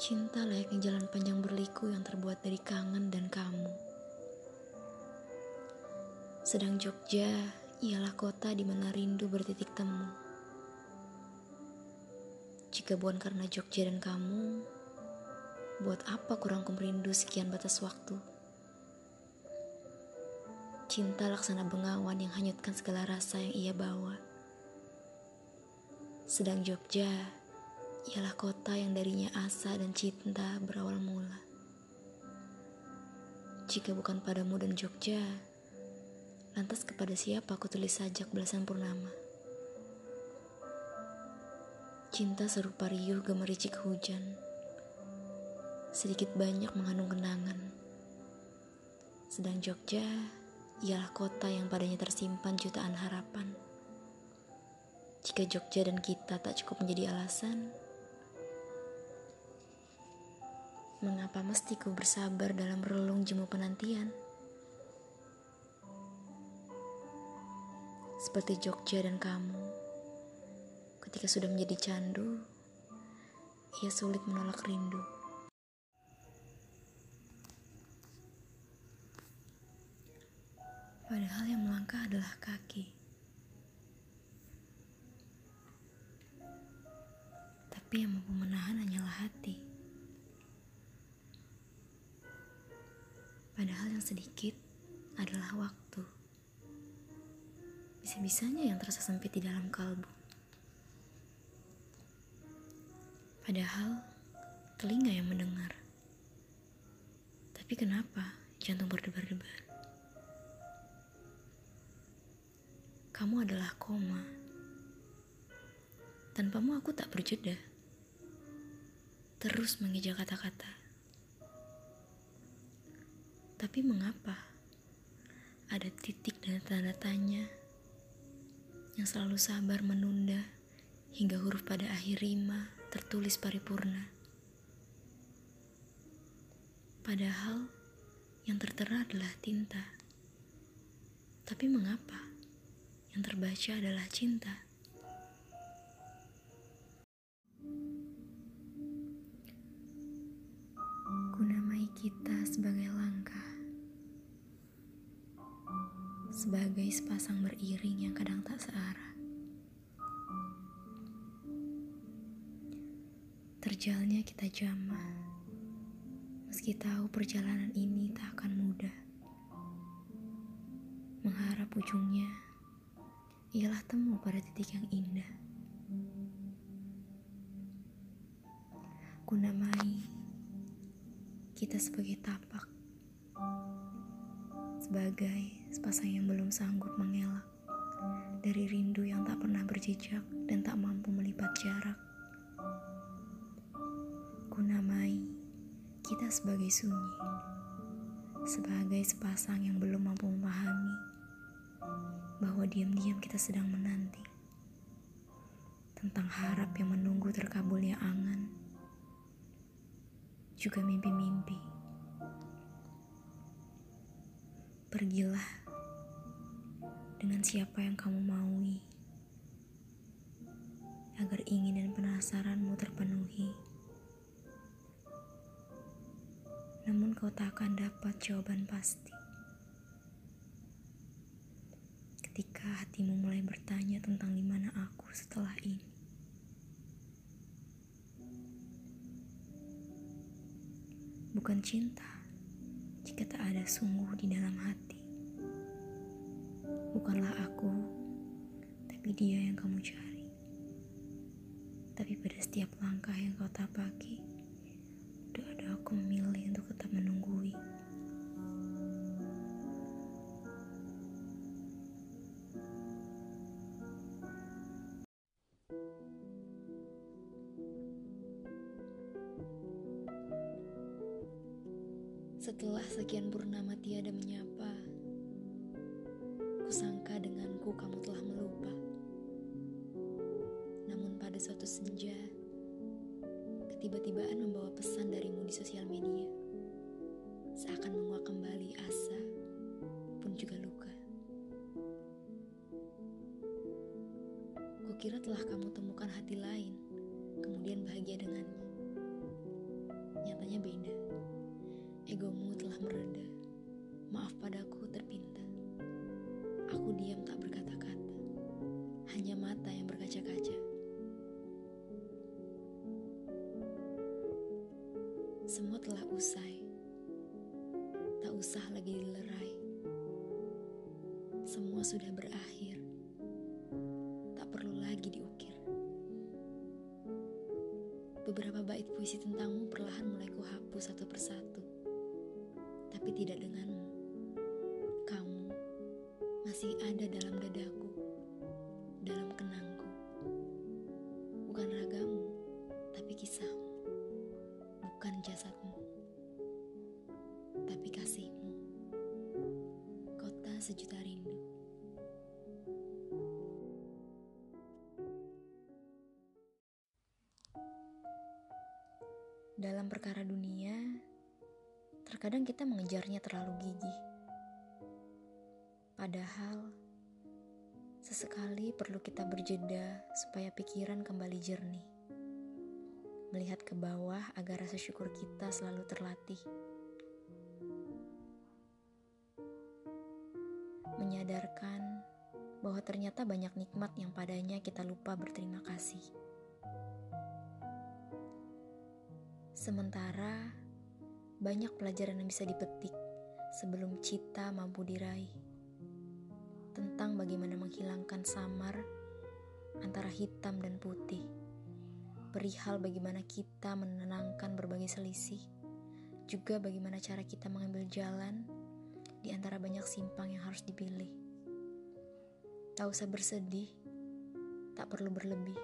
Cinta layaknya jalan panjang berliku yang terbuat dari kangen dan kamu. Sedang Jogja ialah kota di mana rindu bertitik temu. Jika bukan karena Jogja dan kamu, buat apa kurang rindu sekian batas waktu? Cinta laksana bengawan yang hanyutkan segala rasa yang ia bawa. Sedang Jogja ialah kota yang darinya asa dan cinta berawal mula. Jika bukan padamu dan Jogja, lantas kepada siapa aku tulis sajak belasan purnama? Cinta serupa riuh gemericik hujan, sedikit banyak mengandung kenangan. Sedang Jogja ialah kota yang padanya tersimpan jutaan harapan. Jika Jogja dan kita tak cukup menjadi alasan, Mengapa mesti ku bersabar dalam relung jemu penantian? Seperti Jogja dan kamu, ketika sudah menjadi candu, ia sulit menolak rindu. Padahal yang melangkah adalah kaki. Tapi yang mampu menahan hanyalah hati. Sedikit adalah waktu. Bisa-bisanya yang terasa sempit di dalam kalbu. Padahal telinga yang mendengar. Tapi kenapa jantung berdebar-debar? Kamu adalah koma. Tanpamu aku tak berjeda. Terus mengejar kata-kata. Tapi mengapa ada titik dan tanda tanya yang selalu sabar menunda hingga huruf pada akhir rima tertulis paripurna? Padahal yang tertera adalah tinta. Tapi mengapa yang terbaca adalah cinta? Sebagai sepasang beriring yang kadang tak searah. Terjalnya kita jamah, meski tahu perjalanan ini tak akan mudah. Mengharap ujungnya ialah temu pada titik yang indah. Kunamai kita sebagai tapak sebagai sepasang yang belum sanggup mengelak dari rindu yang tak pernah berjejak dan tak mampu melipat jarak. Kunamai kita sebagai sunyi, sebagai sepasang yang belum mampu memahami bahwa diam-diam kita sedang menanti tentang harap yang menunggu terkabulnya angan, juga mimpi-mimpi. Pergilah dengan siapa yang kamu maui, agar ingin dan penasaranmu terpenuhi. Namun kau tak akan dapat jawaban pasti. Ketika hatimu mulai bertanya tentang di mana aku setelah ini. Bukan cinta jika tak ada sungguh di dalam hati. Bukanlah aku, tapi dia yang kamu cari. Tapi pada setiap langkah yang kau tapaki, udah ada aku memilih untuk tetap menunggui. Setelah sekian purnama tiada menyapa, kusangka denganku kamu telah melupa. Namun pada suatu senja, ketiba-tibaan membawa pesan darimu di sosial media, seakan menguak kembali asa pun juga luka. Kukira telah kamu temukan hati lain, kemudian bahagia dengannya. nyatanya beda. Egomu telah mereda. Maaf padaku terpinta. Aku diam tak berkata-kata. Hanya mata yang berkaca-kaca. Semua telah usai. Tak usah lagi dilerai. Semua sudah berakhir. Tak perlu lagi diukir. Beberapa bait puisi tentangmu perlahan mulai kuhapus satu persatu. Tapi tidak denganmu. Kamu masih ada dalam dadaku, dalam kenangku. Bukan ragamu, tapi kisahmu. Bukan jasadmu, tapi kasihmu. Kota sejuta rindu. Dalam perkara dunia, terkadang kita mengejarnya terlalu gigih. Padahal, sesekali perlu kita berjeda supaya pikiran kembali jernih. Melihat ke bawah agar rasa syukur kita selalu terlatih. Menyadarkan bahwa ternyata banyak nikmat yang padanya kita lupa berterima kasih. Sementara banyak pelajaran yang bisa dipetik sebelum cita mampu diraih. Tentang bagaimana menghilangkan samar antara hitam dan putih. Perihal bagaimana kita menenangkan berbagai selisih. Juga bagaimana cara kita mengambil jalan di antara banyak simpang yang harus dipilih. Tak usah bersedih, tak perlu berlebih.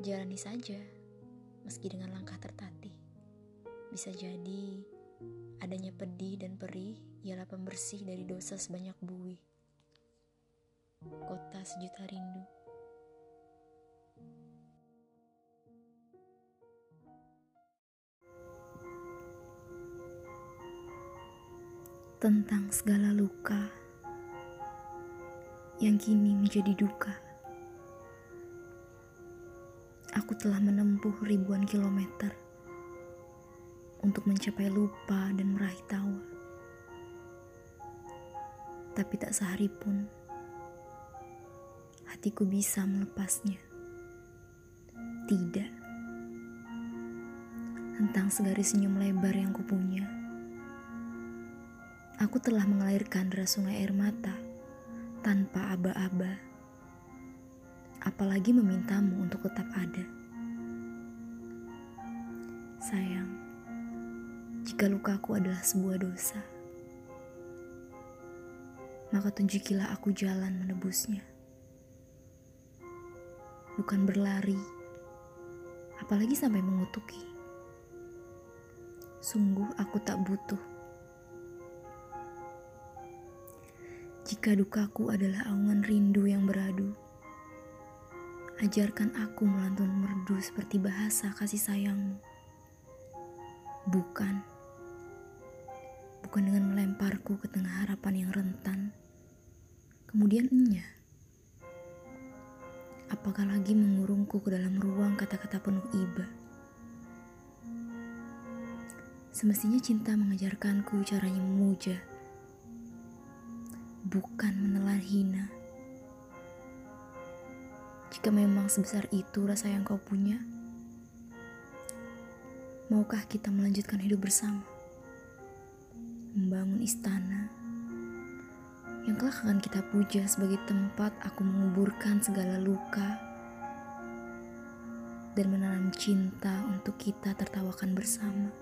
Jalani saja, meski dengan langkah tertatih. Bisa jadi adanya pedih dan perih ialah pembersih dari dosa sebanyak buih. Kota sejuta rindu. Tentang segala luka yang kini menjadi duka. Aku telah menempuh ribuan kilometer untuk mencapai lupa dan meraih tawa. Tapi tak sehari pun hatiku bisa melepasnya. Tidak. Tentang segaris senyum lebar yang kupunya. Aku telah mengalirkan deras sungai air mata tanpa aba-aba. Apalagi memintamu untuk tetap ada. Sayang, jika lukaku adalah sebuah dosa, maka tunjukilah aku jalan menebusnya. Bukan berlari, apalagi sampai mengutuki. Sungguh aku tak butuh. Jika dukaku adalah aungan rindu yang beradu, ajarkan aku melantun merdu seperti bahasa kasih sayangmu. Bukan, bukan dengan melemparku ke tengah harapan yang rentan, kemudian enya. Apakah lagi mengurungku ke dalam ruang kata-kata penuh iba? Semestinya cinta mengajarkanku caranya memuja bukan menelan hina. Jika memang sebesar itu rasa yang kau punya, maukah kita melanjutkan hidup bersama? Membangun istana yang kelak akan kita puja sebagai tempat aku menguburkan segala luka dan menanam cinta untuk kita tertawakan bersama.